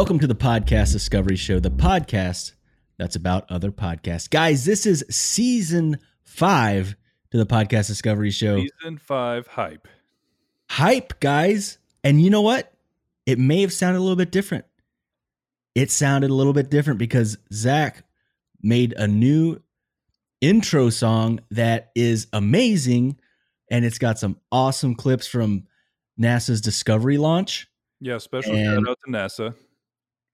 Welcome to the Podcast Discovery Show, the podcast that's about other podcasts. Guys, this is season five to the Podcast Discovery Show. Season five hype. Hype, guys. And you know what? It may have sounded a little bit different. It sounded a little bit different because Zach made a new intro song that is amazing and it's got some awesome clips from NASA's Discovery launch. Yeah, special And- shout out to NASA.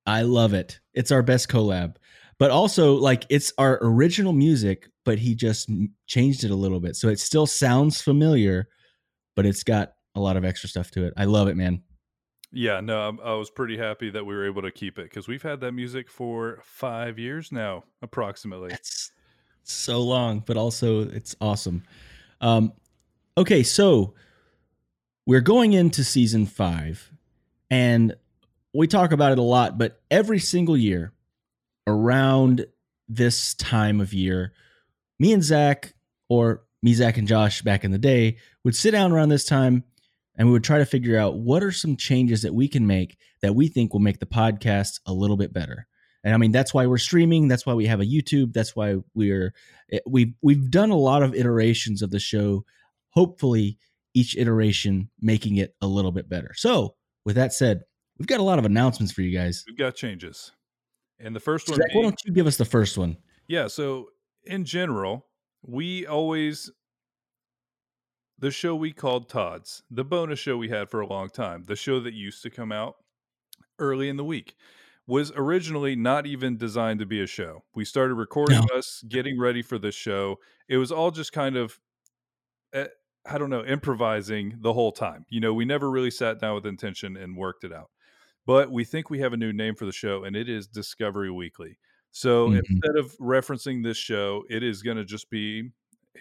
I love it. It's our best collab. But also, like, it's our original music, but he just changed it a little bit. So it still sounds familiar, but it's got a lot of extra stuff to it. I love it, man. Yeah, no, I'm- I was pretty happy that we were able to keep it because we've had that music for five years now, approximately. It's so long, but also it's awesome. Um, okay, so we're going into season five, and we talk about it a lot, but every single year around this time of year, me and Zach, or me, Zach, and Josh back in the day, would sit down around this time and we would try to figure out what are some changes that we can make that we think will make the podcast a little bit better. And I mean, that's why we're streaming. That's why we have a YouTube. That's why we're eh, we've we've done a lot of iterations of the show. Hopefully, each iteration making it a little bit better. So, with that said, we've got a lot of announcements for you guys. We've got changes. And the first one Zach, why don't you give us the first one? Yeah, so in general, we always the show we called Todd's, the bonus show we had for a long time, the show that used to come out early in the week, was originally not even designed to be a show. We started recording us, getting ready for this show. It was all just kind of eh, I don't know, improvising the whole time. You know, we never really sat down with intention and worked it out. But we think we have a new name for the show, and it is Discovery Weekly. So Mhm. instead of referencing this show, it is going to just be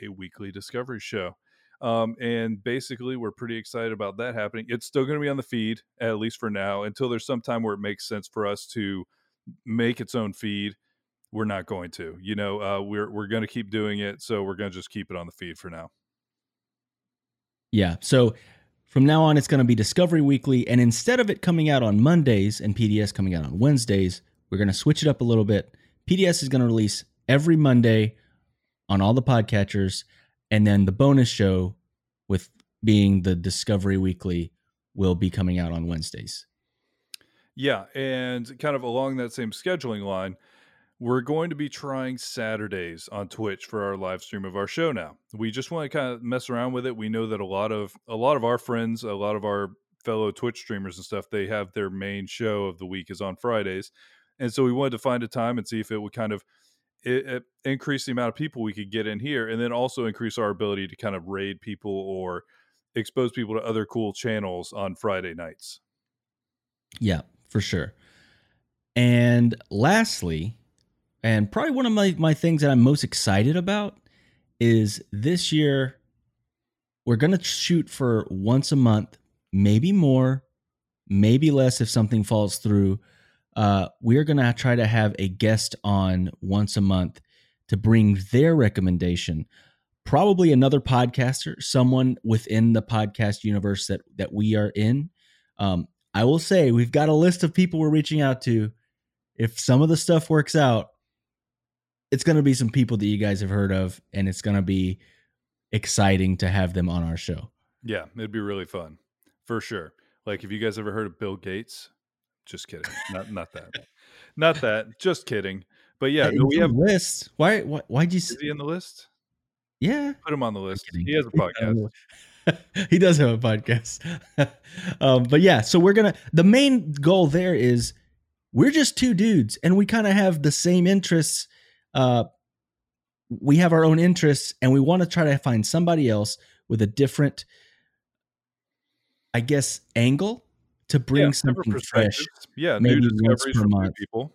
a weekly Discovery show. Um, and basically, we're pretty excited about that happening. It's still going to be on the feed, at least for now, until there's some time where it makes sense for us to make its own feed. We're not going to, you know, uh, we're we're going to keep doing it, so we're going to just keep it on the feed for now. Yeah. So from now on, it's going to be Discovery Weekly. And instead of it coming out on Mondays and PDS coming out on Wednesdays, we're going to switch it up a little bit. PDS is going to release every Monday on all the podcatchers. And then the bonus show, with being the Discovery Weekly, will be coming out on Wednesdays. Yeah, and kind of along that same scheduling line, we're going to be trying Saturdays on Twitch for our live stream of our show now. We just want to kind of mess around with it. We know that a lot of a lot of our friends, a lot of our fellow Twitch streamers and stuff, they have their main show of the week is on Fridays. And so we wanted to find a time and see if it would kind of it, it increase the amount of people we could get in here and then also increase our ability to kind of raid people or expose people to other cool channels on Friday nights. Yeah, for sure. And lastly, and probably one of my, my things that I'm most excited about is this year we're going to shoot for once a month, maybe more, maybe less if something falls through. Uh, we're going to try to have a guest on once a month to bring their recommendation. Probably another podcaster, someone within the podcast universe that that we are in. Um, I will say we've got a list of people we're reaching out to. If some of the stuff works out, it's going to be some people that you guys have heard of, and it's going to be exciting to have them on our show. Yeah, it'd be really fun for sure. Like, have you guys ever heard of Bill Gates? Just kidding. not not that. Not that. Just kidding. But yeah, Hey, we have. lists. Why? Why? Why'd you? Is s- he in the list? Yeah, Put him on the list. He has a podcast. he does have a podcast. um, but yeah, so we're gonna. The main goal there is we're just two dudes, and we kind of have the same interests. Uh, we have our own interests, and we want to try to find somebody else with a different, I guess, angle to bring Yeah, something fresh. Yeah, maybe new once per from month. people.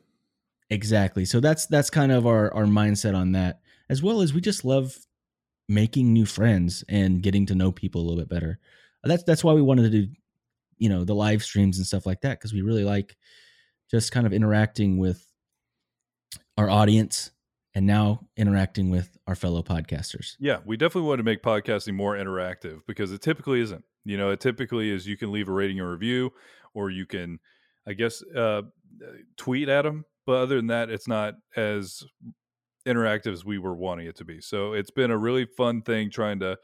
Exactly. So that's that's kind of our our mindset on that, as well as we just love making new friends and getting to know people a little bit better. That's that's why we wanted to do, you know, the live streams and stuff like that because we really like just kind of interacting with our audience and now interacting with our fellow podcasters. Yeah, we definitely want to make podcasting more interactive because it typically isn't. You know, it typically is you can leave a rating or review, or you can, I guess, uh, tweet at them. But other than that, it's not as interactive as we were wanting it to be. So it's been a really fun thing trying to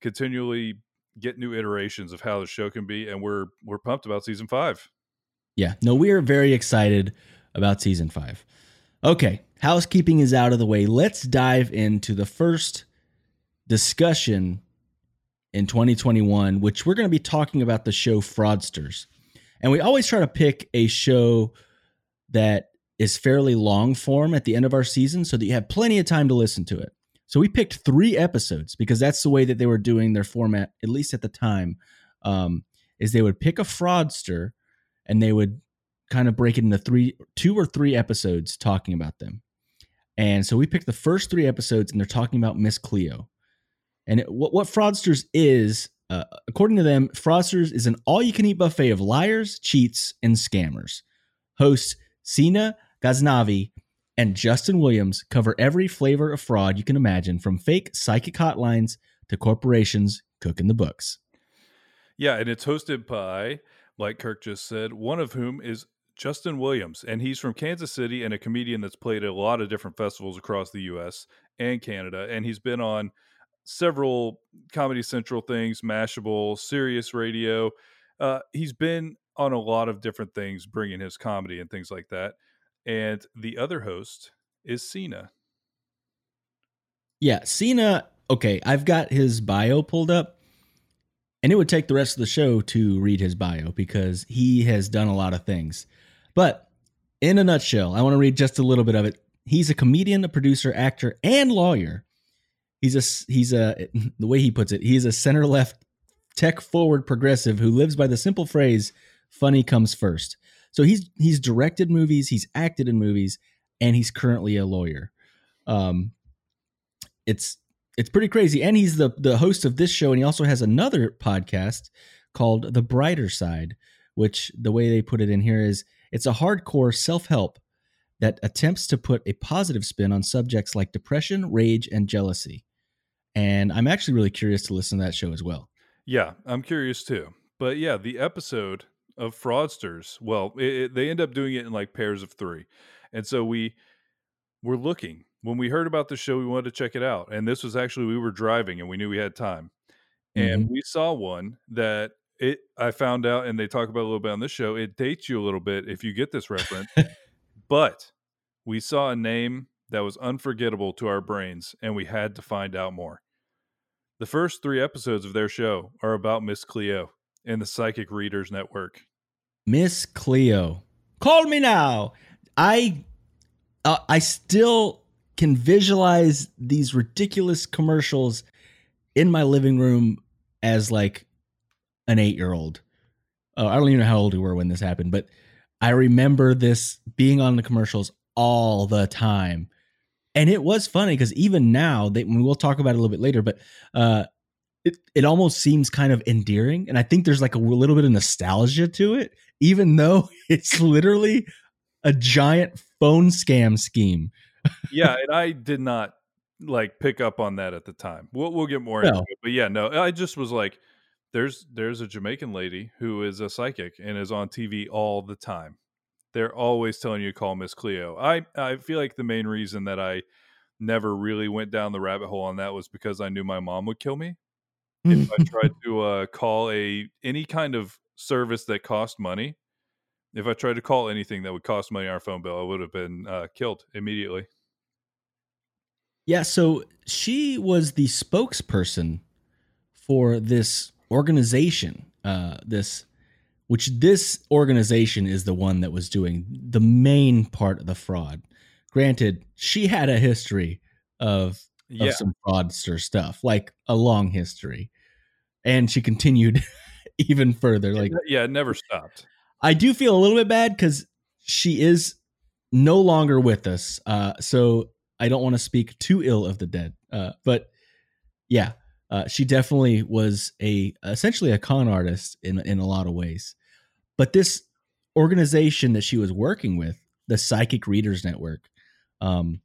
continually get new iterations of how the show can be, and we're we're pumped about season five. Yeah, no, we are very excited about season five. Okay, housekeeping is out of the way. Let's dive into the first discussion in 2021, which we're going to be talking about the show Fraudsters. And we always try to pick a show that is fairly long form at the end of our season so that you have plenty of time to listen to it. So we picked three episodes because that's the way that they were doing their format, at least at the time. Um, is they would pick a fraudster and they would kind of break it into three, two or three episodes talking about them. And so we picked the first three episodes, and they're talking about Miss Cleo. And it, what what fraudsters is, uh, according to them, fraudsters is an all-you-can-eat buffet of liars, cheats, and scammers. Hosts Seena Ghaznavi and Justin Williams cover every flavor of fraud you can imagine, from fake psychic hotlines to corporations cooking the books. Yeah, and it's hosted by, like Kirk just said, one of whom is Justin Williams, and he's from Kansas City and a comedian that's played at a lot of different festivals across the U.S. and Canada, and he's been on several Comedy Central things, Mashable, Sirius Radio. Uh, he's been on a lot of different things, bringing his comedy and things like that. And the other host is Seena. Yeah, Seena. Okay, I've got his bio pulled up, and it would take the rest of the show to read his bio because he has done a lot of things. But in a nutshell, I want to read just a little bit of it. He's a comedian, a producer, actor, and lawyer. He's a he's a the way he puts it. He's a center left, tech forward progressive who lives by the simple phrase "funny comes first. So he's he's directed movies, he's acted in movies, and he's currently a lawyer. Um, it's it's pretty crazy, and he's the the host of this show, and he also has another podcast called The Brighter Side, which the way they put it in here is it's a hardcore self help that attempts to put a positive spin on subjects like depression, rage, and jealousy. And I'm actually really curious to listen to that show as well. Yeah, I'm curious too. But yeah, the episode of fraudsters. Well, it, it, they end up doing it in like pairs of three, and so we were looking when we heard about the show. We wanted to check it out, and this was actually we were driving and we knew we had time, and mm-hmm. we saw one that it. I found out, and they talk about a little bit on this show. It dates you a little bit if you get this reference, but we saw a name that was unforgettable to our brains, and we had to find out more. The first three episodes of their show are about Miss Cleo and the Psychic Readers Network. Miss Cleo. Call me now. I uh, I still can visualize these ridiculous commercials in my living room as like an 8-year-old. Uh, I don't even know how old we were when this happened, but I remember this being on the commercials all the time. And it was funny because even now, they, we'll talk about it a little bit later, but uh, it, it almost seems kind of endearing. And I think there's like a little bit of nostalgia to it even though it's literally a giant phone scam scheme. yeah, and I did not like pick up on that at the time. We'll we'll get more into it. But yeah, no, I just was like there's there's a Jamaican lady who is a psychic and is on TV all the time. They're always telling you to call Miss Cleo. I I feel like the main reason that I never really went down the rabbit hole on that was because I knew my mom would kill me if I tried to uh, call a any kind of service that cost money, if I tried to call anything that would cost money on our phone bill, I would have been uh, killed immediately. Yeah, so she was the spokesperson for this organization. Uh, this, which this organization is the one that was doing the main part of the fraud. Granted, she had a history of, of yeah. some fraudster stuff, like a long history, and she continued even further. Like, yeah, it never stopped. I do feel a little bit bad because she is no longer with us. Uh, so I don't want to speak too ill of the dead. Uh, but yeah, uh, she definitely was a essentially a con artist in in a lot of ways. But this organization that she was working with, the Psychic Readers Network, um,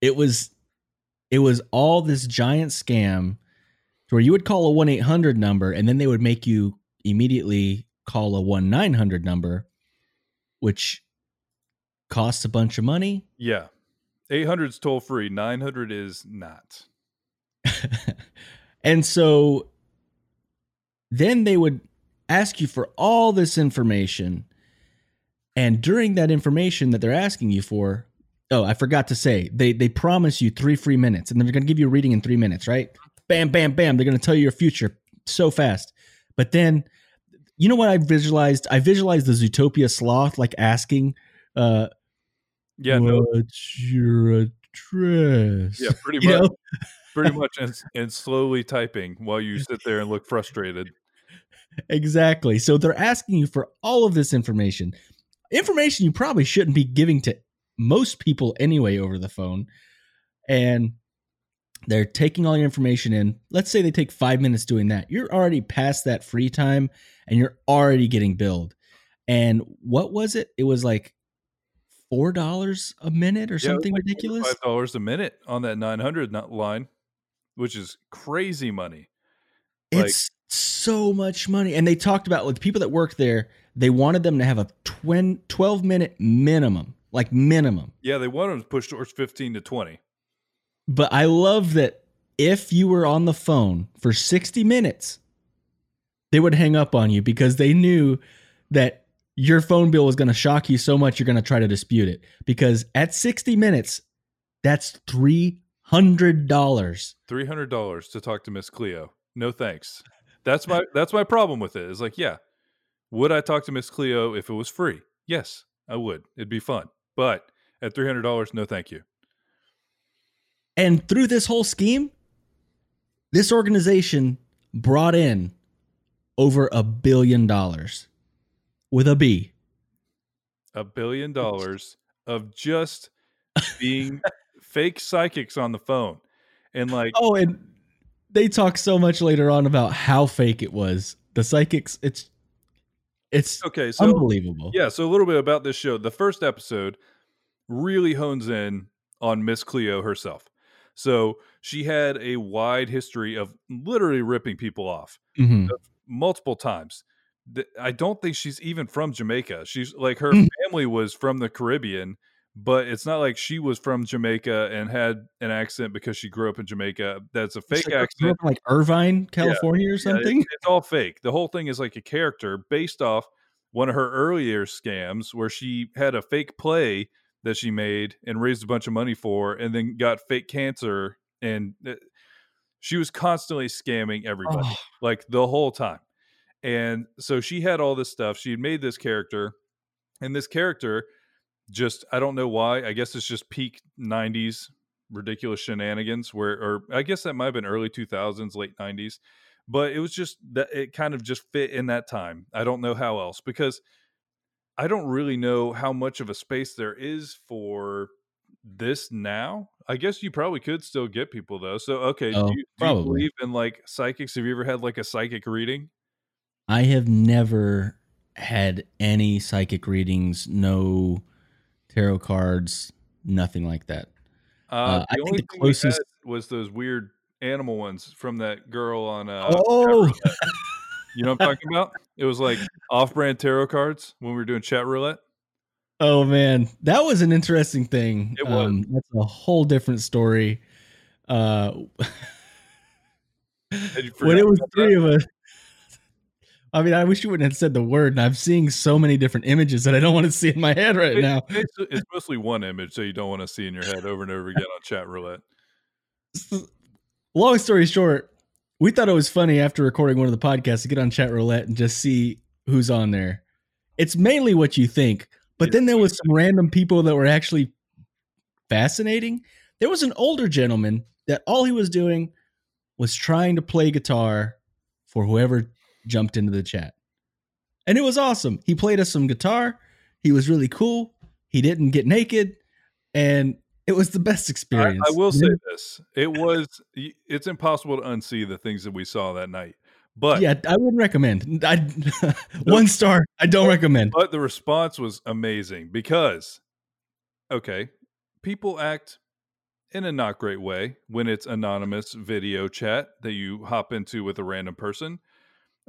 it was it was all this giant scam to where you would call a 1-800 number and then they would make you immediately call a 1-900 number which costs a bunch of money Yeah. 800 is toll free. 900 is not. and so then they would ask you for all this information. And during that information that they're asking you for oh i forgot to say they they promise you three free minutes and they're going to give you a reading in three minutes right? Bam bam bam they're going to tell you your future so fast. But then you know what i visualized? I visualized the zootopia sloth like asking uh Yeah, no, your address yeah, pretty you much. know Pretty much, and, and slowly typing while you sit there and look frustrated. Exactly. So they're asking you for all of this information. Information you probably shouldn't be giving to most people anyway over the phone. And they're taking all your information in. Let's say they take five minutes doing that. You're already past that free time and you're already getting billed. And what was it? It was like $4 a minute or Yeah, something like ridiculous. Five dollars a minute on that 900 not- line, which is crazy money. like- it's so much money. And they talked about like people that work there, they wanted them to have a 20, 12 minute minimum, like minimum. Yeah, they wanted them to push towards 15 to 20. But I love that if you were on the phone for 60 minutes, they would hang up on you because they knew that your phone bill was going to shock you so much you're going to try to dispute it. Because at 60 minutes, that's $300. $300 to talk to Miss Cleo. No thanks. That's my that's my problem with it. Is like, yeah, would I talk to Miss Cleo if it was free? Yes, I would. It'd be fun. But at $300, no thank you. And through this whole scheme, this organization brought in over a billion dollars with a B. A billion dollars of just being fake psychics on the phone. And like Oh, and they talk so much later on about how fake it was. The psychics, it's it's okay, so unbelievable. Yeah, so a little bit about this show. The first episode really hones in on Miss Cleo herself. So she had a wide history of literally ripping people off Mhm. multiple times. I don't think she's even from Jamaica. She's like her Mm. family was from the Caribbean, but it's not like she was from Jamaica and had an accent because she grew up in Jamaica. That's a fake like, accent. like Irvine, California, or Yeah, something. it's, it's all fake. The whole thing is like a character based off one of her earlier scams where she had a fake play that she made and raised a bunch of money for and then got fake cancer and uh, she was constantly scamming everybody Oh, like the whole time. And so she had all this stuff. She had made this character and this character just I don't know why. I guess it's just peak 90s ridiculous shenanigans where or I guess that might have been early 2000s, late 90s. But it was just that it kind of just fit in that time. I don't know how else because I don't really know how much of a space there is for this now. I guess you probably could still get people though. So okay, Oh, do, you, do you probably. believe in like psychics? Have you ever had like a psychic reading? I have never had any psychic readings, no tarot cards, nothing like that. Uh, Uh, I the think only the thing closest- was those weird animal ones from that girl on. Uh, oh, you know what I'm talking about? It was like off-brand tarot cards when we were doing chat roulette. oh man, that was an interesting thing. It was. Um, that's a whole different story. Uh, when it was three that? of us. I mean, I wish you wouldn't have said the word. And I'm seeing so many different images that I don't want to see in my head right It- now. it's, it's mostly one image, so you don't want to see in your head over and over again on chat roulette. long story short, we thought it was funny after recording one of the podcasts to get on chat roulette and just see who's on there. It's mainly what you think, but then there was some random people that were actually fascinating. There was an older gentleman that all he was doing was trying to play guitar for whoever jumped into the chat. And it was awesome. He played us some guitar. He was really cool. He didn't get naked and it was the best experience. I will say this: it was. It's impossible to unsee the things that we saw that night. But yeah, I wouldn't recommend. I one star. I don't recommend. but the response was amazing because, okay, people act in a not great way when it's anonymous video chat that you hop into with a random person.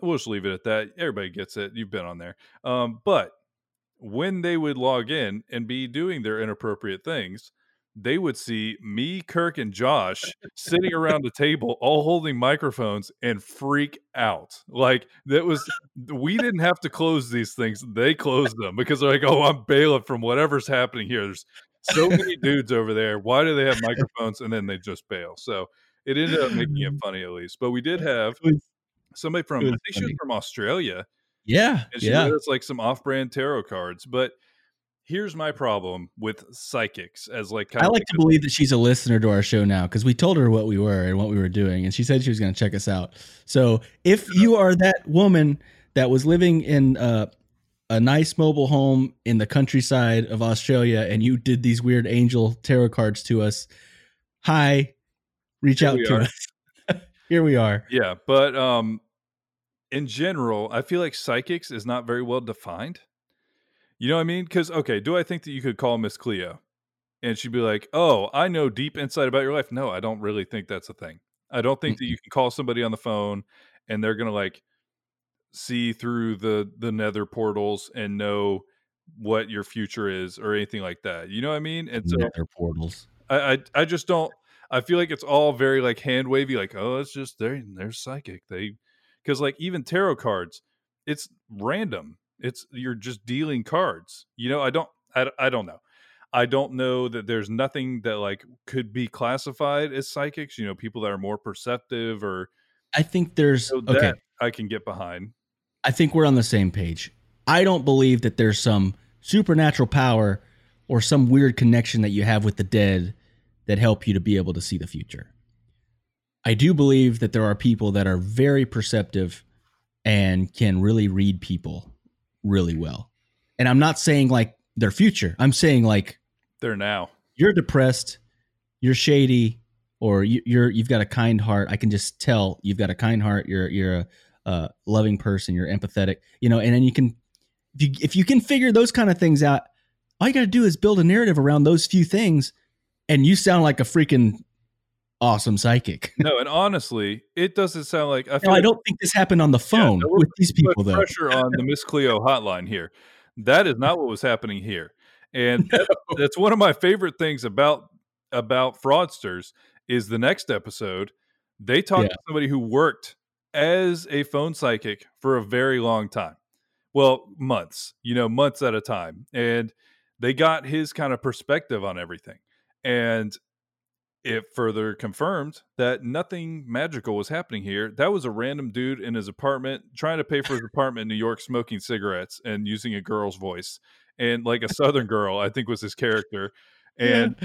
We'll just leave it at that. Everybody gets it. You've been on there. Um, but when they would log in and be doing their inappropriate things, they would see me, Kirk, and Josh sitting around the table, all holding microphones and freak out. Like that was, we didn't have to close these things; they closed them because they're like, "Oh, I'm bailiff from whatever's happening here." There's so many dudes over there. Why do they have microphones? And then they just bail. So it ended up making it funny at least. But we did have somebody from, I think she was from Australia. Yeah, And she yeah. us like some off-brand tarot cards. But here's my problem with psychics as like kind I like to believe that she's a listener to our show now because we told her what we were and what we were doing, and she said she was going to check us out. So if you are that woman that was living in uh, a nice mobile home in the countryside of Australia and you did these weird angel tarot cards to us, hi, reach Here out to are. us. Here we are. Yeah, but um in general, I feel like psychics is not very well defined. You know what I mean? Cuz okay, do I think that you could call Miss Cleo and she'd be like, "Oh, I know deep insight about your life." No, I don't really think that's a thing. I don't think that you can call somebody on the phone and they're going to like see through the the nether portals and know what your future is or anything like that. You know what I mean? And so Nether portals. I, I I just don't. I feel like it's all very like hand wavy, like oh, it's just they're they're psychic. They because like even tarot cards, it's random. It's you're just dealing cards. You know, I don't I, I don't know. I don't know that there's nothing that like could be classified as psychics. You know, people that are more perceptive or I think there's so okay. that I can get behind. I think we're on the same page. I don't believe that there's some supernatural power or some weird connection that you have with the dead that help you to be able to see the future. I do believe that there are people that are very perceptive and can really read people really well. And I'm not saying like their future. I'm saying like There now. you're depressed, you're shady, or you, you're you've got a kind heart. I can just tell you've got a kind heart. You're you're a, a loving person. You're empathetic. You know, and then you can if you if you can figure those kind of things out, all you got to do is build a narrative around those few things, and you sound like a freaking awesome psychic. No, and honestly, it doesn't sound like I No, I don't think this happened on the phone no, with these people though. pressure on the Miss Cleo hotline here. That is not what was happening here, and that- that's one of my favorite things about about fraudsters. Is the next episode they talk Yeah. to somebody who worked as a phone psychic for a very long time, well, months, you know, months at a time, and they got his kind of perspective on everything, and it further confirmed that nothing magical was happening here. That was a random dude in his apartment trying to pay for his apartment in New York, smoking cigarettes and using a girl's voice. And like a Southern girl, I think was his character. And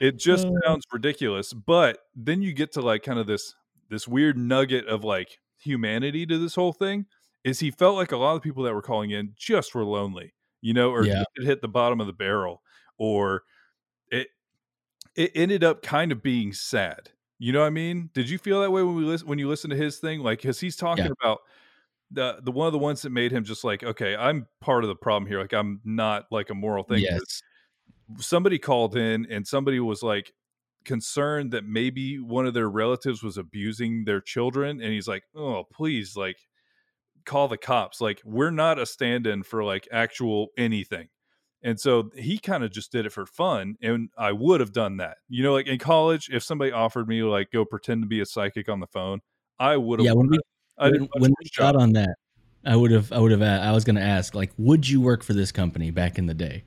it just Uh. sounds ridiculous. But then you get to like kind of this this weird nugget of like humanity to this whole thing. Is he felt like a lot of people that were calling in just were lonely, you know, or Yeah. hit the bottom of the barrel, or it ended up kind of being sad. You know what I mean? Did you feel that way when we listen when you listen to his thing? Like, because he's talking Yeah. about the the one of the ones that made him just like, okay, I'm part of the problem here. Like, I'm not like a moral thing. Yes. Somebody called in and somebody was like concerned that maybe one of their relatives was abusing their children, and he's like, oh, please, like, call the cops. Like, we're not a stand-in for like actual anything. And so he kind of just did it for fun. And I would have done that. You know, like in college, if somebody offered me like go pretend to be a psychic on the phone, I would have. Yeah, when we I when, when we got on that, I would have, I would have, I was going to ask, like, would you work for this company back in the day?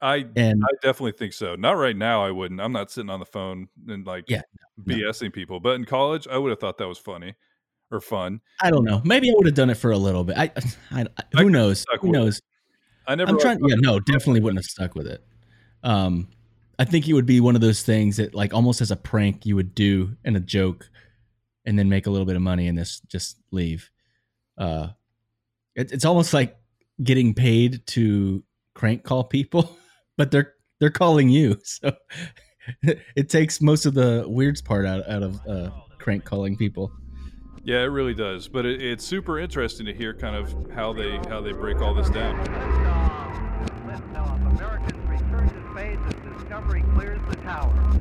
I And I definitely think so. Not right now. I wouldn't. I'm not sitting on the phone and like Yeah, no. BSing people. But in college, I would have thought that was funny or fun. I don't know. Maybe I would have done it for a little bit. I, I, I I who knows? Who knows? I never. I'm trying. Yeah, no, definitely wouldn't have stuck with it. Um, I think it would be one of those things that, like, almost as a prank, you would do and a joke, and then make a little bit of money and this just leave. Uh, it, it's almost like getting paid to crank call people, but they're they're calling you, so it takes most of the weirds part out out of uh, crank calling people. Yeah, it really does. But it, it's super interesting to hear kind of how they how they break all this down. Clears the tower.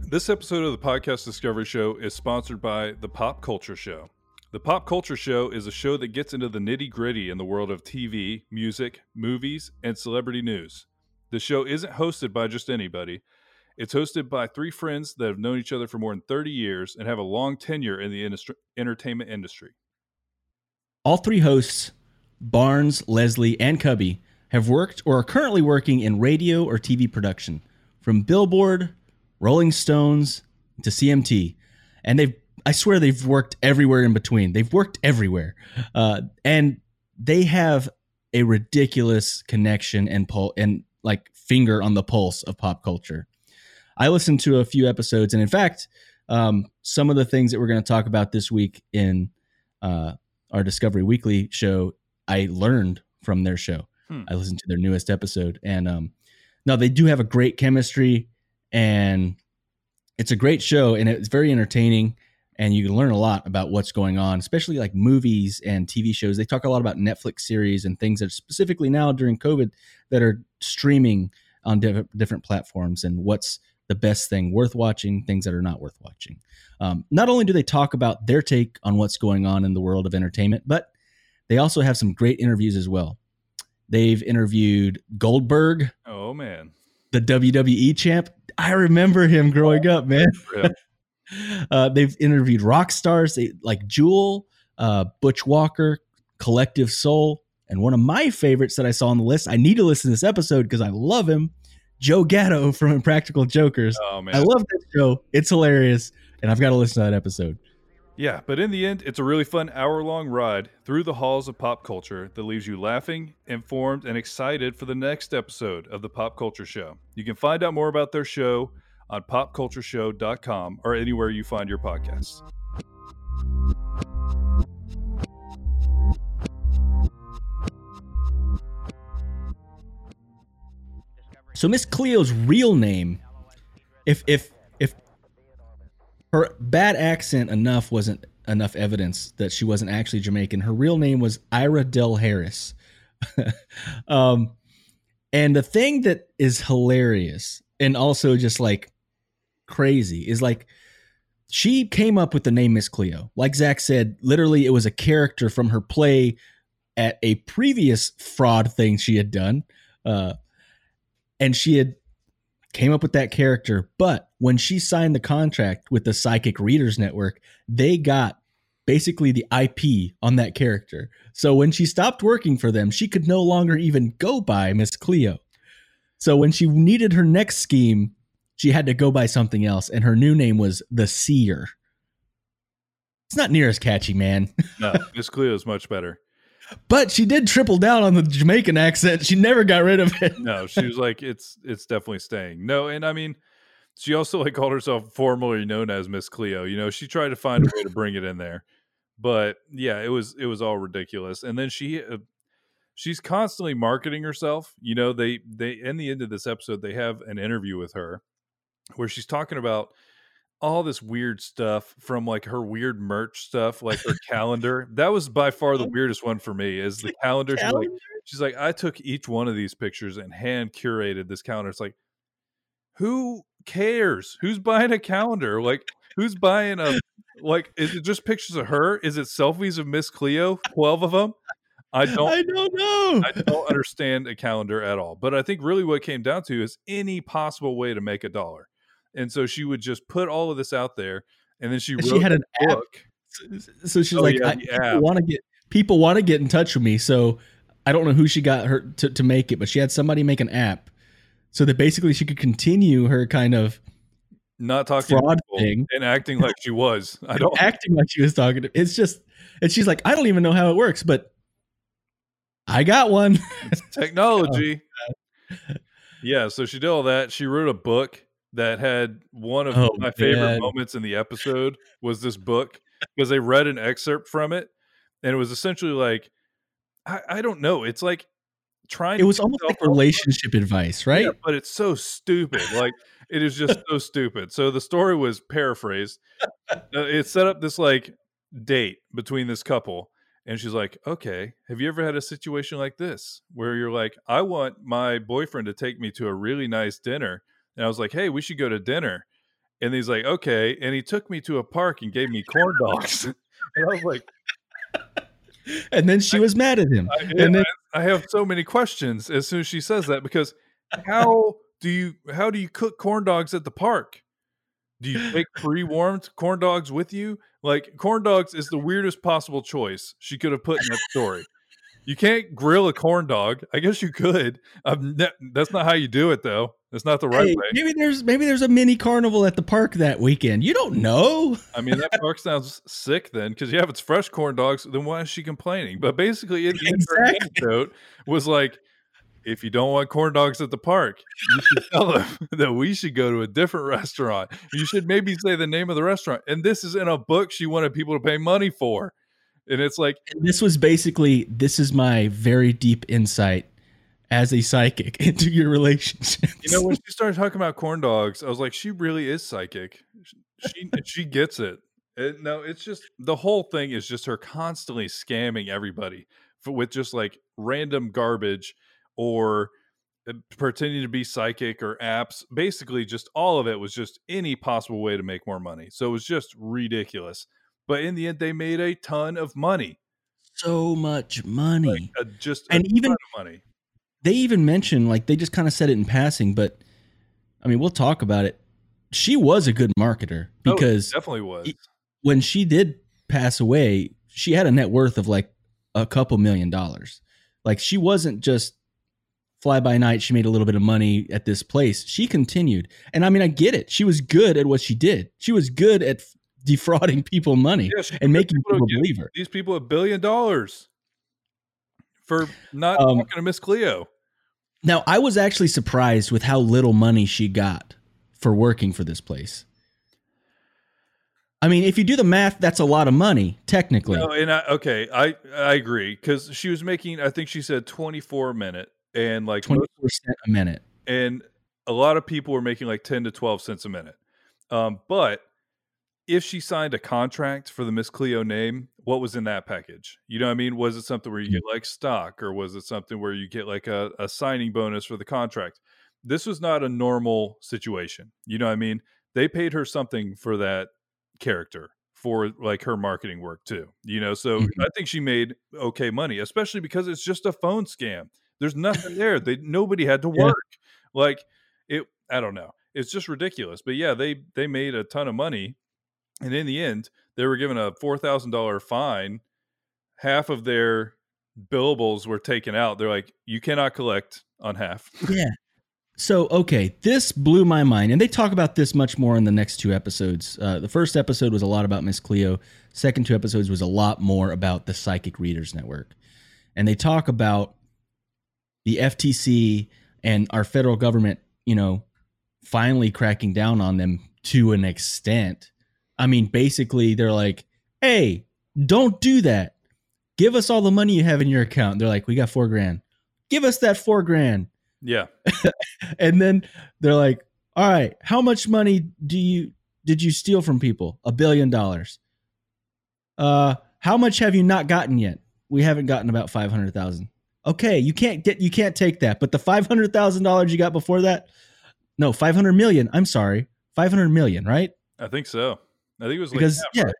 This episode of the Podcast Discovery Show is sponsored by The Pop Culture Show. The Pop Culture Show is a show that gets into the nitty gritty in the world of TV, music, movies, and celebrity news. The show isn't hosted by just anybody. It's hosted by three friends that have known each other for more than 30 years and have a long tenure in the industry, entertainment industry. All three hosts, Barnes, Leslie, and Cubby, have worked or are currently working in radio or TV production, from Billboard, Rolling Stones, to CMT. And they've, I swear, they've worked everywhere in between. They've worked everywhere. Uh, and they have a ridiculous connection and pull and like finger on the pulse of pop culture. I listened to a few episodes, and in fact, um, some of the things that we're going to talk about this week in uh, our Discovery Weekly show, I learned from their show. Hmm. I listened to their newest episode, and um, no, they do have a great chemistry, and it's a great show, and it's very entertaining, and you can learn a lot about what's going on, especially like movies and TV shows. They talk a lot about Netflix series and things that are specifically now during COVID that are streaming on diff- different platforms, and what's the best thing worth watching, things that are not worth watching. Um, not only do they talk about their take on what's going on in the world of entertainment, but they also have some great interviews as well. They've interviewed Goldberg, Oh, man. the WWE champ. I remember him growing up, man. Uh, they've interviewed rock stars they, like Jewel, uh, Butch Walker, Collective Soul, and one of my favorites that I saw on the list. I need to listen to this episode because I love him. Joe Gatto from Impractical Jokers. Oh, man. I love this show. It's hilarious, and I've got to listen to that episode. Yeah, but in the end, it's a really fun hour long ride through the halls of pop culture that leaves you laughing, informed, and excited for the next episode of the Pop Culture Show. You can find out more about their show on popcultureshow.com or anywhere you find your podcasts. So Miss Cleo's real name, if if if her bad accent enough wasn't enough evidence that she wasn't actually Jamaican, her real name was Ira Dell Harris. um, and the thing that is hilarious and also just like crazy is like she came up with the name Miss Cleo. Like Zach said, literally it was a character from her play at a previous fraud thing she had done. Uh, and she had came up with that character but when she signed the contract with the psychic readers network they got basically the ip on that character. So when she stopped working for them she could no longer even go by miss cleo. So when she needed her next scheme she had to go by something else and her new name was the seer. It's not near as catchy man. No, Miss Cleo is much better. But she did triple down on the jamaican accent she never got rid of it No, she was like, it's it's definitely staying. No, and I mean, she also like called herself formerly known as Miss Cleo. You know, she tried to find a way to bring it in there, but yeah, it was it was all ridiculous. And then she uh, she's constantly marketing herself. You know, they they in the end of this episode they have an interview with her where she's talking about all this weird stuff from like her weird merch stuff, like her calendar. That was by far the weirdest one for me. Is the calendar? She's like, she's like, I took each one of these pictures and hand curated this calendar. It's like, who cares? Who's buying a calendar? Like, who's buying a like? Is it just pictures of her? Is it selfies of Miss Cleo? Twelve of them. I don't. I don't know. I don't understand a calendar at all. But I think really what it came down to is any possible way to make a dollar. And so she would just put all of this out there, and then she wrote she had a an app. book. So she's Oh, like, yeah, I, want to get people want to get in touch with me. So I don't know who she got her to, to make it, but she had somebody make an app so that basically she could continue her kind of Not talking Fraud thing. and acting like she was. I don't. acting like she was talking to. It's just, and she's like, I don't even know how it works, but I got one. technology. yeah, so she did all that. She wrote a book that had one of Oh, my favorite man. moments in the episode was this book because they read an excerpt from it, and it was essentially like, I, I don't know. It's like trying. It was almost like relationship advice, right? Yeah, but it's so stupid. Like it is just so stupid. So the story was paraphrased. Uh, it set up this like date between this couple, And she's like, okay, have you ever had a situation like this where you're like, I want my boyfriend to take me to a really nice dinner? And I was like, hey, we should go to dinner. And he's like, okay. And he took me to a park and gave me corn dogs. and I was like, And then she was mad at him. I, And then I have so many questions as soon as she says that because how do you how do you cook corn dogs at the park? Do you take pre-warmed corn dogs with you? Like corn dogs is the weirdest possible choice she could have put in that story. You can't grill a corn dog. I guess you could. Ne- that's not how you do it though. That's not the right hey, way. maybe there's maybe there's a mini carnival at the park that weekend. You don't know. I mean, that park sounds sick then, because yeah, if it's fresh corn dogs, then why is she complaining? But basically, the Exactly. anecdote was like, if you don't want corn dogs at the park, you should tell them that we should go to a different restaurant. You should maybe say the name of the restaurant. And this is in a book she wanted people to pay money for. And it's like, This was basically this is my very deep insight as a psychic into your relationship. you know, when she started talking about corn dogs, I was like, she really is psychic. She she gets it. It- no, it's just the whole thing is just her constantly scamming everybody for, with just like random garbage or uh, pretending to be psychic or apps. Basically, just all of it was just any possible way to make more money. So it was just ridiculous. But in the end, they made a ton of money. so much money. Uh, just And a even- ton of money. They even mentioned like they just kind of said it in passing, but I mean, we'll talk about it. She was a good marketer Oh, because definitely was. when she did pass away, she had a net worth of like a couple million dollars. Like she wasn't just fly by night. She made a little bit of money at this place. She continued, and I mean, I get it. She was good at what she did. She was good at defrauding people money and making people people believe her. these people a billion dollars for not Um, talking to Miss Cleo. Now, I was actually surprised with how little money she got for working for this place. I mean, if you do the math, that's a lot of money, technically. No, and I okay, I I agree because she was making. I think she said twenty four a minute, and like twenty four cent a minute. and a lot of people were making like ten to twelve cents a minute. Um, but if she signed a contract for the Miss Cleo name, what was in that package? You know what I mean? Was it something where you get like stock, or was it something where you get like a, a signing bonus for the contract? This was not a normal situation. You know what I mean? They paid her something for that character for like her marketing work too. You know, so Mhm. I think she made okay money, especially because it's just a phone scam. There's nothing there. They nobody had to Yeah. work. Like it I don't know. It's just ridiculous. But yeah, they they made a ton of money and in the end, they were given a $4,000 fine. Half of their billables were taken out. They're like, "You cannot collect on half." Yeah. So, okay, this blew my mind. And they talk about this much more in the next two episodes. Uh, the first episode was a lot about Miss Cleo, second two episodes was a lot more about the Psychic Readers Network. And they talk about the FTC and our federal government, you know, finally cracking down on them to an extent. I mean, basically, they're like, hey, don't do that. Give us all the money you have in your account. They're like, we got four grand. Give us that four grand. Yeah. And then they're like, all right, how much money do you did you steal from people? A billion dollars. Uh, how much have you not gotten yet? We haven't gotten about five hundred thousand. Okay, you can't get you can't take that. But the five hundred thousand dollars you got before that, no, five hundred million. I'm sorry, five hundred million, right? I think so. I think it was like Because half, yeah, right?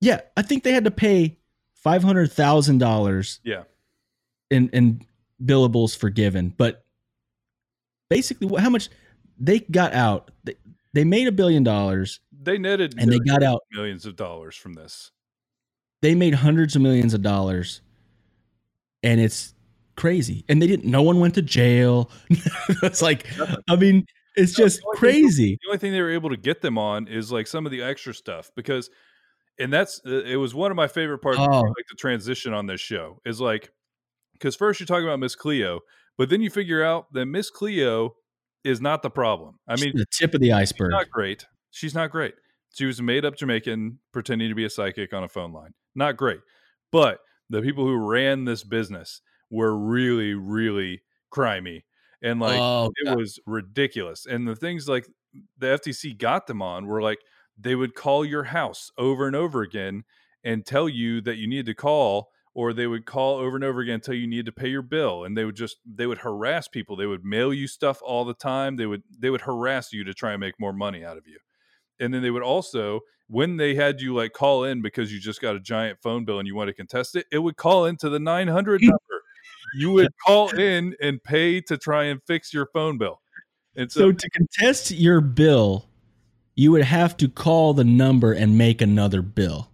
yeah, I think they had to pay five hundred thousand dollars Yeah. in in billables forgiven, but basically, how much they got out? They, they made a billion dollars They netted and they got out. millions of dollars from this. They made hundreds of millions of dollars, and it's crazy. And they didn't. No one went to jail. it's like, I mean, it's just the thing- crazy. The only thing they were able to get them on is like some of the extra stuff because, and that's uh, it was one of my favorite parts. of Oh. like the transition on this show is like because first you're talking about Miss Cleo, but then you figure out that Miss Cleo is not the problem. I mean, the tip of the she's iceberg. not great. She's not great. She was a made up Jamaican pretending to be a psychic on a phone line. Not great. But the people who ran this business were really, really crimey. And like oh, it was ridiculous. And the things like the FTC got them on were like they would call your house over and over again and tell you that you needed to call or they would call over and over again until you needed to pay your bill and they would just they would harass people they would mail you stuff all the time they would they would harass you to try and make more money out of you and then they would also when they had you like call in because you just got a giant phone bill and you want to contest it it would call into the 900 number you would call in and pay to try and fix your phone bill and so, So to contest your bill, you would have to call the number and make another bill.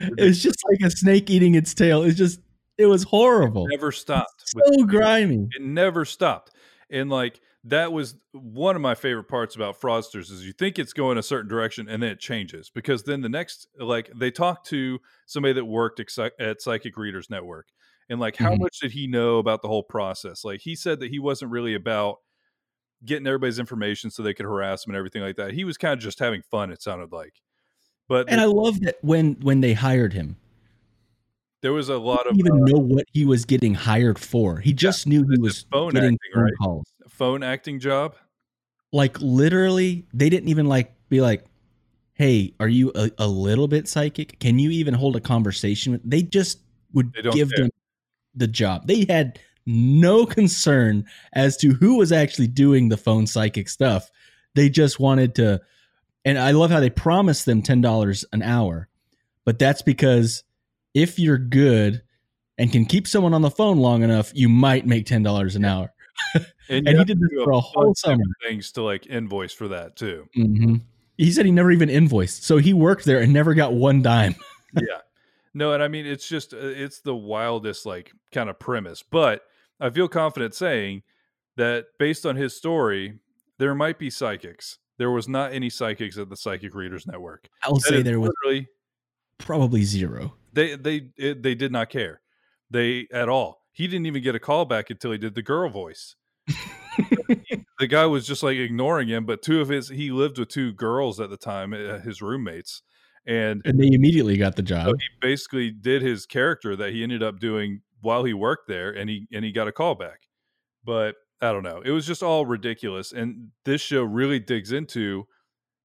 It's just like a snake eating its tail. It's just it was horrible. never stopped with So grimy. it never stopped and like that was one of my favorite parts about fraudsters is you think it's going a certain direction and then it changes because then the next like they talked to somebody that worked at psychic readers network and like how Mhm. much did he know about the whole process like he said that he wasn't really about getting everybody's information so they could harass him and everything like that he was kind of just having fun it sounded like but And I love that when when they hired him, there was a lot of even uh, know what he was getting hired for. He just knew he was phone getting acting, phone right? calls. phone acting job Like literally, they didn't even like be like, "Hey, are you a, a little bit psychic? Can you even hold a conversation?" They just would They give care. them the job. They had no concern as to who was actually doing the phone psychic stuff. They just wanted to, and I love how they promised them ten dollars an hour, but that's because if you're good and can keep someone on the phone long enough, you might make ten dollars an hour. and, And he did this for a whole summer. things to like invoice for that too hmm He said he never even invoiced, so he worked there and never got one dime. yeah no and i mean it's just uh, it's the wildest like kind of premise but i feel confident saying that based on his story there might be psychics. There was not any psychics at the psychic readers network. I will That say there was probably zero. they they it, they did not care. They at all. He didn't even get a call back until he did the girl voice. The guy was just like ignoring him but two of his he lived with two girls at the time uh, his roommates and And they immediately got the job. So he basically did his character that he ended up doing while he worked there, and he and he got a call back. But I don't know. It was just all ridiculous, and this show really digs into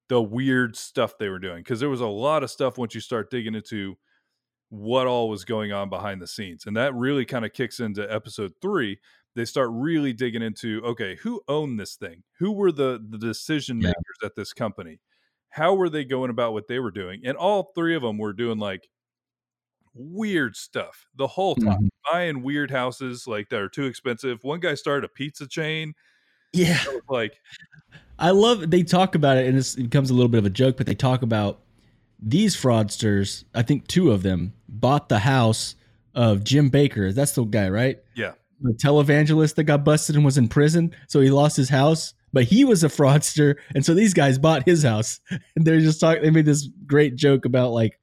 the weird stuff they were doing because there was a lot of stuff once you start digging into what all was going on behind the scenes, and that really kind of kicks into episode three. They start really digging into okay, who owned this thing? Who were the the decision Yeah. makers at this company? How were they going about what they were doing? And all three of them were doing like weird stuff the whole time, Mhm. buying weird houses like that are too expensive. One guy started a pizza chain. Yeah. Like, I love they talk about it and it's, it becomes a little bit of a joke, but they talk about these fraudsters. I think two of them bought the house of Jim Bakker. That's the guy, right? yeah, The televangelist that got busted and was in prison, so he lost his house. But he was a fraudster, and so these guys bought his house. And they're just talking. They made this great joke about like,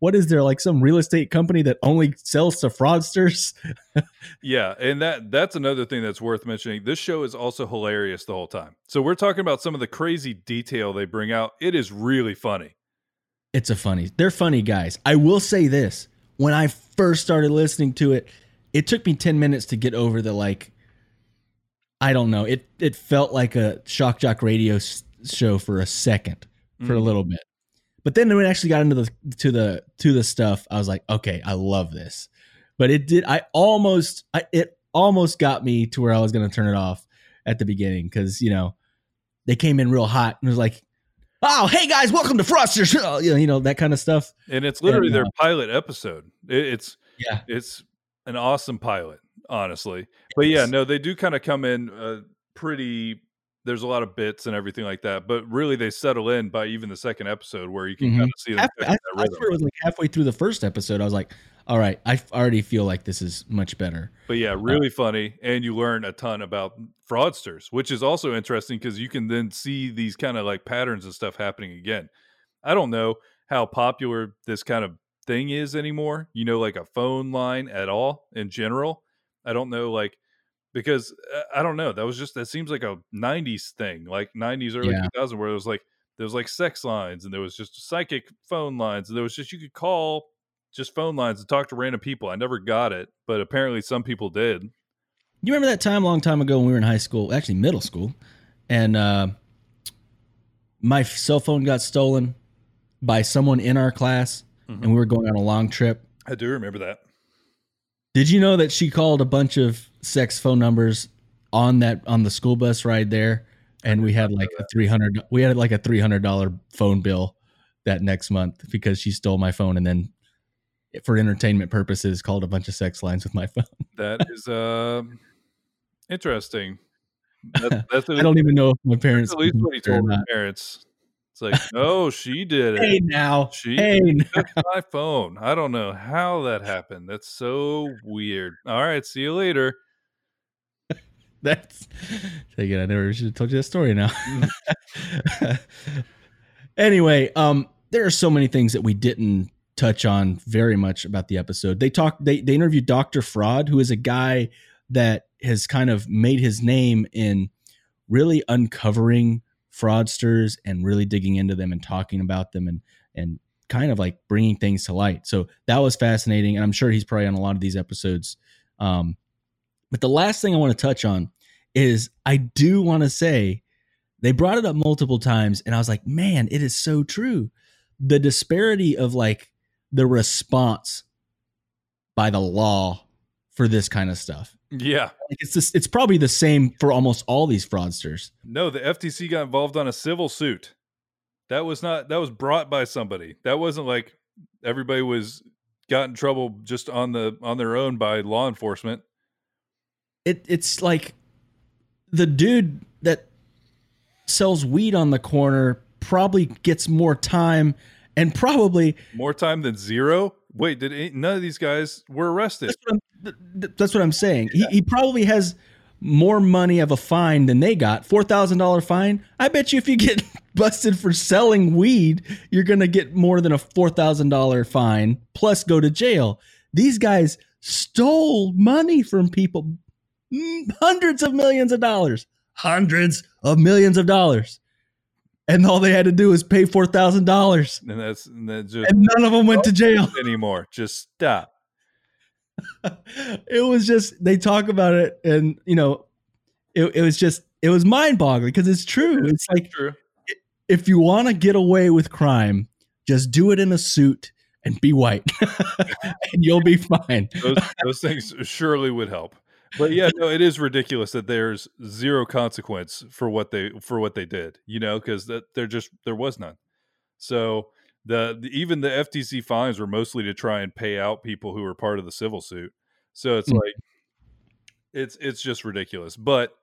what is there like some real estate company that only sells to fraudsters? yeah, and that that's another thing that's worth mentioning. This show is also hilarious the whole time. So we're talking about some of the crazy detail they bring out. It is really funny. It's a funny. They're funny guys. I will say this: when I first started listening to it, it took me ten minutes to get over the like. I don't know. It it felt like a shock jock radio s- show for a second, for a Mhm. little bit, but then when it actually got into the to the to the stuff, I was like, okay, I love this. But it did. I almost. I it almost got me to where I was going to turn it off at the beginning because you know they came in real hot and it was like. Oh, hey guys, welcome to Fraudsters. You know, you know that kind of stuff. And it's literally And, their uh, pilot episode. It, it's Yeah. it's an awesome pilot, honestly. But yeah, no, they do kind of come in uh, pretty. There's a lot of bits and everything like that, but really they settle in by even the second episode where you can Mhm. kind of see them. Half, I, that I swear it was like halfway through the first episode. I was like, "All right, I already feel like this is much better. But yeah, really funny, and you learn a ton about fraudsters, which is also interesting because you can then see these kind of like patterns and stuff happening again. I don't know how popular this kind of thing is anymore. You know, like a phone line at all in general. I don't know, like because uh, I don't know. That was just that seems like a '90s thing, like '90s early Yeah. 2000s, where it was like there was like sex lines and there was just psychic phone lines and there was just you could call just phone lines and talk to random people. I never got it, but apparently some people did. You remember that time a long time ago when we were in high school, actually middle school, and uh, my cell phone got stolen by someone in our class, Mhm. and we were going on a long trip. I do remember that. Did you know that she called a bunch of sex phone numbers on that on the school bus ride there, and we had like a three hundred. We had like a three hundred dollar phone bill that next month because she stole my phone and then, for entertainment purposes, called a bunch of sex lines with my phone. That is uh, interesting. That, that's I don't even know if my parents at least what he told not. parents. It's like, oh, she did it. Hey now, She- hey now. My phone. I don't know how that happened. That's so weird. All right, see you later. That's again. I never should have told you that story now. anyway, um, there are so many things that we didn't touch on very much about the episode. They talked. They they interviewed Doctor Fraud, who is a guy that has kind of made his name in really uncovering fraudsters and really digging into them and talking about them and and kind of like bringing things to light. So that was fascinating, and I'm sure he's probably on a lot of these episodes. Um, but the last thing I want to touch on is I do want to say they brought it up multiple times, and I was like, man, it is so true. The disparity of like the response by the law for this kind of stuff. Yeah. It's it's probably the same for almost all these fraudsters. No, the FTC got involved on a civil suit. That was not that was brought by somebody. That wasn't like everybody was got in trouble just on the on their own by law enforcement. It it's like the dude that sells weed on the corner probably gets more time and probably More time than zero. Wait, did any, none of these guys were arrested? that's what I'm, th- th- that's what I'm saying. He, he probably has more money of a fine than they got. Four thousand dollar fine. I bet you if you get busted for selling weed, you're gonna get more than a four thousand dollar fine plus go to jail. These guys stole money from people, Mm, hundreds of millions of dollars, hundreds of millions of dollars, and all they had to do was pay four thousand dollars, And that's and that just and none of them went to jail. anymore. Just stop. it was just they talk about it and you know it, it was just it was mind-boggling because it's true it's like True. if you want to get away with crime just do it in a suit and be white and you'll be fine Those those things surely would help. But yeah, no, it is ridiculous that there's zero consequence for what they for what they did. You know, because that there just there was none. So the, the even the FTC fines were mostly to try and pay out people who were part of the civil suit. So it's Mm. like it's it's just ridiculous. But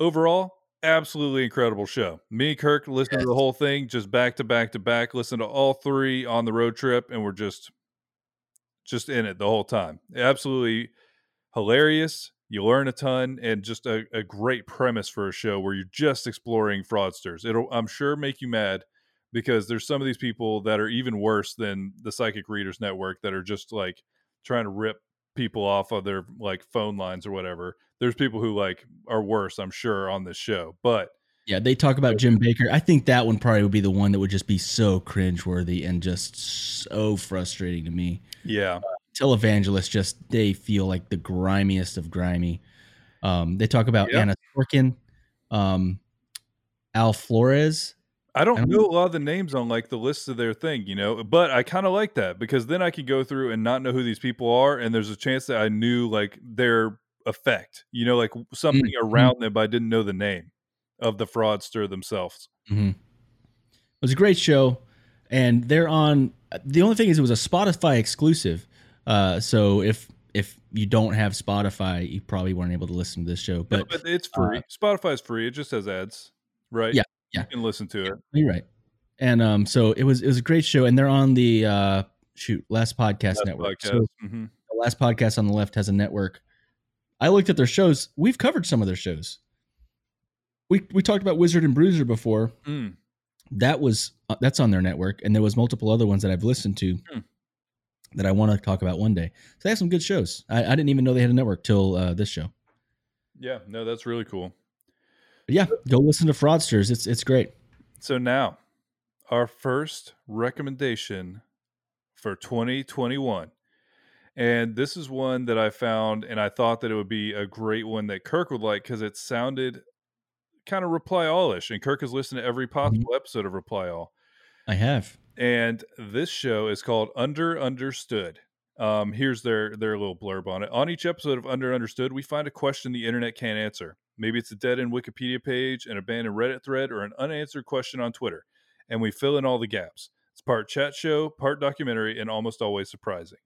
overall, absolutely incredible show. Me and Kirk listened to the whole thing just back to back to back. Listened to all three on the road trip, and we're just just in it the whole time. Absolutely hilarious. You learn a ton, and just a, a great premise for a show where you're just exploring fraudsters. It'll, I'm sure, make you mad because there's some of these people that are even worse than the Psychic Readers Network that are just like trying to rip people off of their like phone lines or whatever. There's people who like are worse, I'm sure, on this show. But yeah they talk about jim bakker i think that one probably would be the one that would just be so cringeworthy and just so frustrating to me yeah, televangelists just they feel like the grimiest of grimy. Um, they talk about Yeah. Anna Sorokin, um, Al Flores. I don't I don't know a lot of the names on like the list of their thing, you know, but I kind of like that because then I could go through and not know who these people are, and there's a chance that I knew like their effect, you know, like something Mhm. around them, but I didn't know the name of the fraudster themselves. Mm-hmm. It was a great show, and they're on. The only thing is, it was a Spotify exclusive. Uh, so if if you don't have Spotify, you probably weren't able to listen to this show. But, But but it's free. Spotify's free. It just has ads, right? Yeah, yeah. You can listen to it. you're right. And um, so it was it was a great show, and they're on the uh, shoot last podcast That network. podcast. So Mhm. the last podcast on the left has a network. I looked at their shows. We've covered some of their shows. We we talked about Wizard and Bruiser before. Mm. That was uh, that's on their network, and there was multiple other ones that I've listened to Hmm. That I want to talk about one day. So they have some good shows. I, I didn't even know they had a network till uh, this show. Yeah, no, that's really cool. But yeah, go listen to Fraudsters. It's it's great. So now, our first recommendation for 2021. And this is one that I found, and I thought that it would be a great one that Kirk would like because it sounded kind of Reply All ish. And Kirk has listened to every possible episode of Reply All. I have. And this show is called Underunderstood. Um, here's their their little blurb on it. On each episode of Underunderstood, we find a question the internet can't answer. Maybe it's a dead end Wikipedia page, an abandoned Reddit thread, or an unanswered question on Twitter, and we fill in all the gaps. It's part chat show, part documentary, and almost always surprising.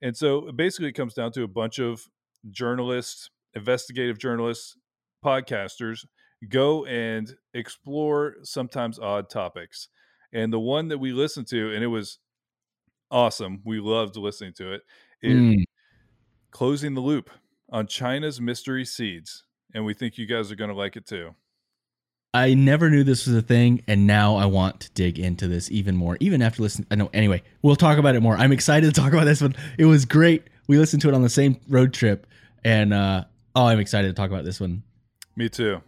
And so basically, it comes down to a bunch of journalists, investigative journalists, podcasters go and explore sometimes odd topics. And the one that we listened to, and it was awesome. We loved listening to it. Is Mm. closing the loop on China's mystery seeds, and we think you guys are going to like it too. I never knew this was a thing, and now I want to dig into this even more. Even after listening, I know. Anyway, we'll talk about it more. I'm excited to talk about this one. It was great. We listened to it on the same road trip, and uh, oh, I'm excited to talk about this one. Me too.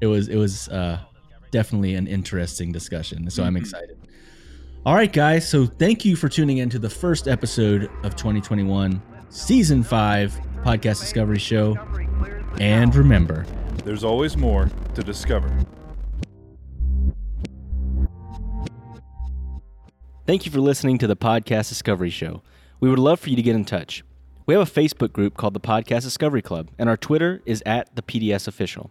It was it was uh, definitely an interesting discussion. So I'm Mhm. excited. All right, guys. So thank you for tuning in to the first episode of 2021, season five podcast discovery show. And remember, There's always more to discover. Thank you for listening to the Podcast Discovery Show. We would love for you to get in touch. We have a Facebook group called the Podcast Discovery Club, and our Twitter is at the PDS Official.